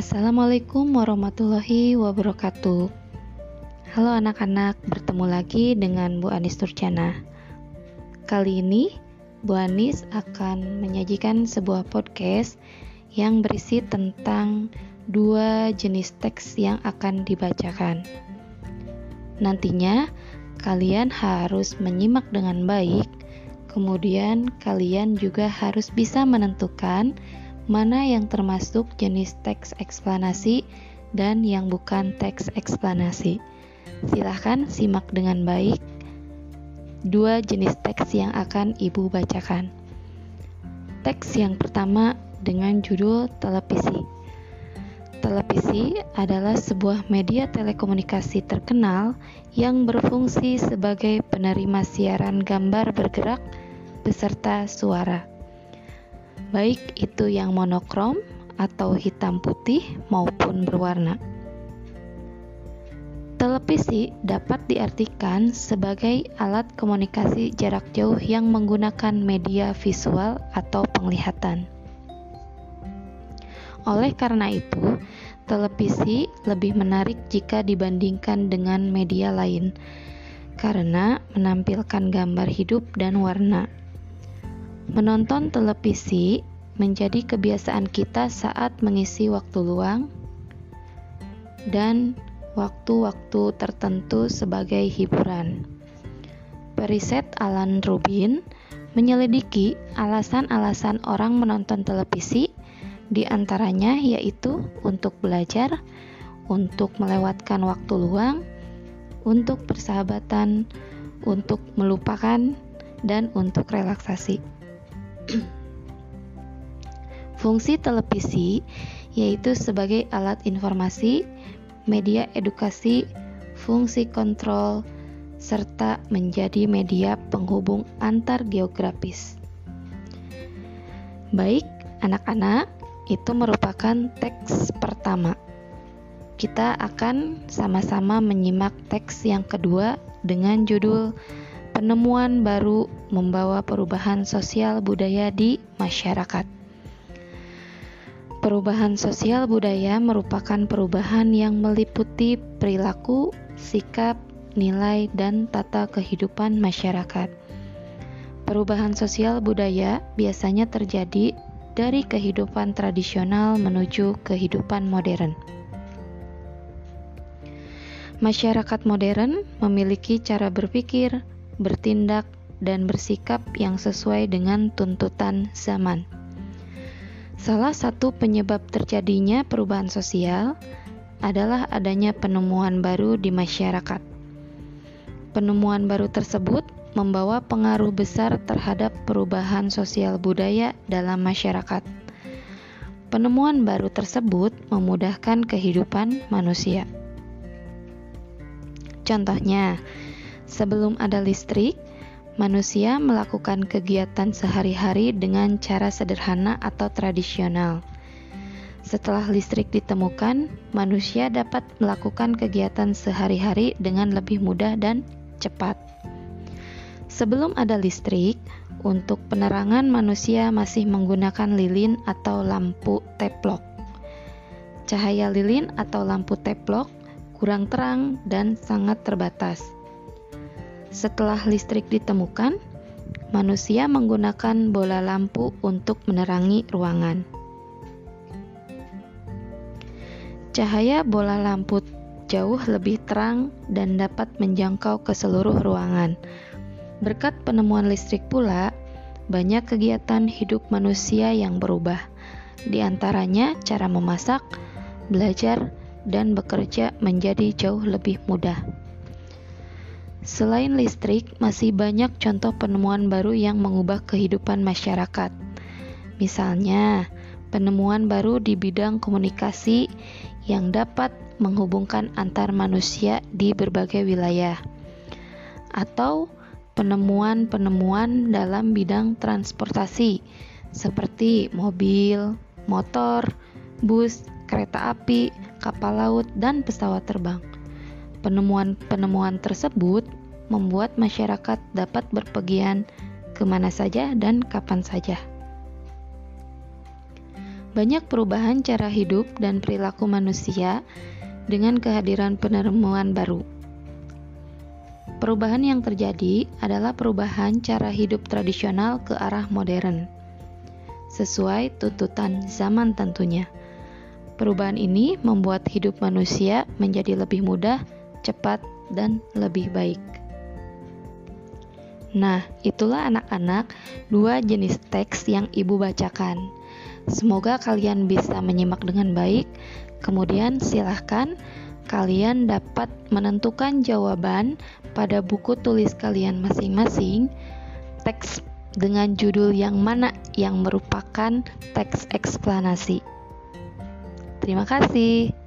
Assalamualaikum warahmatullahi wabarakatuh. Halo anak-anak, bertemu lagi dengan Bu Anis Turcana. Kali ini Bu Anis akan menyajikan sebuah podcast yang berisi tentang dua jenis teks yang akan dibacakan. Nantinya kalian harus menyimak dengan baik, kemudian kalian juga harus bisa menentukan mana yang termasuk jenis teks eksplanasi dan yang bukan teks eksplanasi. Silahkan simak dengan baik dua jenis teks yang akan Ibu bacakan. Teks yang pertama dengan judul televisi. Televisi adalah sebuah media telekomunikasi terkenal yang berfungsi sebagai penerima siaran gambar bergerak beserta suara baik itu yang monokrom atau hitam putih maupun berwarna. Televisi dapat diartikan sebagai alat komunikasi jarak jauh yang menggunakan media visual atau penglihatan. Oleh karena itu, televisi lebih menarik jika dibandingkan dengan media lain, karena menampilkan gambar hidup dan warna. Menonton televisi menjadi kebiasaan kita saat mengisi waktu luang dan waktu-waktu tertentu sebagai hiburan. Periset Alan Rubin menyelidiki alasan-alasan orang menonton televisi, di antaranya yaitu untuk belajar, untuk melewatkan waktu luang, untuk persahabatan, untuk melupakan, dan untuk relaksasi. Fungsi televisi yaitu sebagai alat informasi, media edukasi, fungsi kontrol, serta menjadi media penghubung antar geografis. Baik, anak-anak, itu merupakan teks pertama. Kita akan sama-sama menyimak teks yang kedua dengan judul penemuan baru membawa perubahan sosial budaya di masyarakat. Perubahan sosial budaya merupakan perubahan yang meliputi perilaku, sikap, nilai, dan tata kehidupan masyarakat. Perubahan sosial budaya biasanya terjadi dari kehidupan tradisional menuju kehidupan modern. Masyarakat modern memiliki cara berpikir, bertindak, dan bersikap yang sesuai dengan tuntutan zaman. Salah satu penyebab terjadinya perubahan sosial adalah adanya penemuan baru di masyarakat. Penemuan baru tersebut membawa pengaruh besar terhadap perubahan sosial budaya dalam masyarakat. Penemuan baru tersebut memudahkan kehidupan manusia. Contohnya, Sebelum ada listrik, manusia melakukan kegiatan sehari-hari dengan cara sederhana atau tradisional. Setelah listrik ditemukan, manusia dapat melakukan kegiatan sehari-hari dengan lebih mudah dan cepat. Sebelum ada listrik, untuk penerangan manusia masih menggunakan lilin atau lampu teplok. Cahaya lilin atau lampu teplok kurang terang dan sangat terbatas setelah listrik ditemukan, manusia menggunakan bola lampu untuk menerangi ruangan. Cahaya bola lampu jauh lebih terang dan dapat menjangkau ke seluruh ruangan. Berkat penemuan listrik pula, banyak kegiatan hidup manusia yang berubah. Di antaranya cara memasak, belajar, dan bekerja menjadi jauh lebih mudah. Selain listrik, masih banyak contoh penemuan baru yang mengubah kehidupan masyarakat. Misalnya, penemuan baru di bidang komunikasi yang dapat menghubungkan antar manusia di berbagai wilayah, atau penemuan-penemuan dalam bidang transportasi seperti mobil, motor, bus, kereta api, kapal laut, dan pesawat terbang. Penemuan-penemuan tersebut membuat masyarakat dapat berpergian ke mana saja dan kapan saja. banyak perubahan cara hidup dan perilaku manusia dengan kehadiran penemuan baru. Perubahan yang terjadi adalah perubahan cara hidup tradisional ke arah modern, sesuai tuntutan zaman tentunya. Perubahan ini membuat hidup manusia menjadi lebih mudah, cepat, dan lebih baik. Nah, itulah anak-anak dua jenis teks yang ibu bacakan. Semoga kalian bisa menyimak dengan baik. Kemudian silahkan kalian dapat menentukan jawaban pada buku tulis kalian masing-masing. Teks dengan judul yang mana yang merupakan teks eksplanasi. Terima kasih.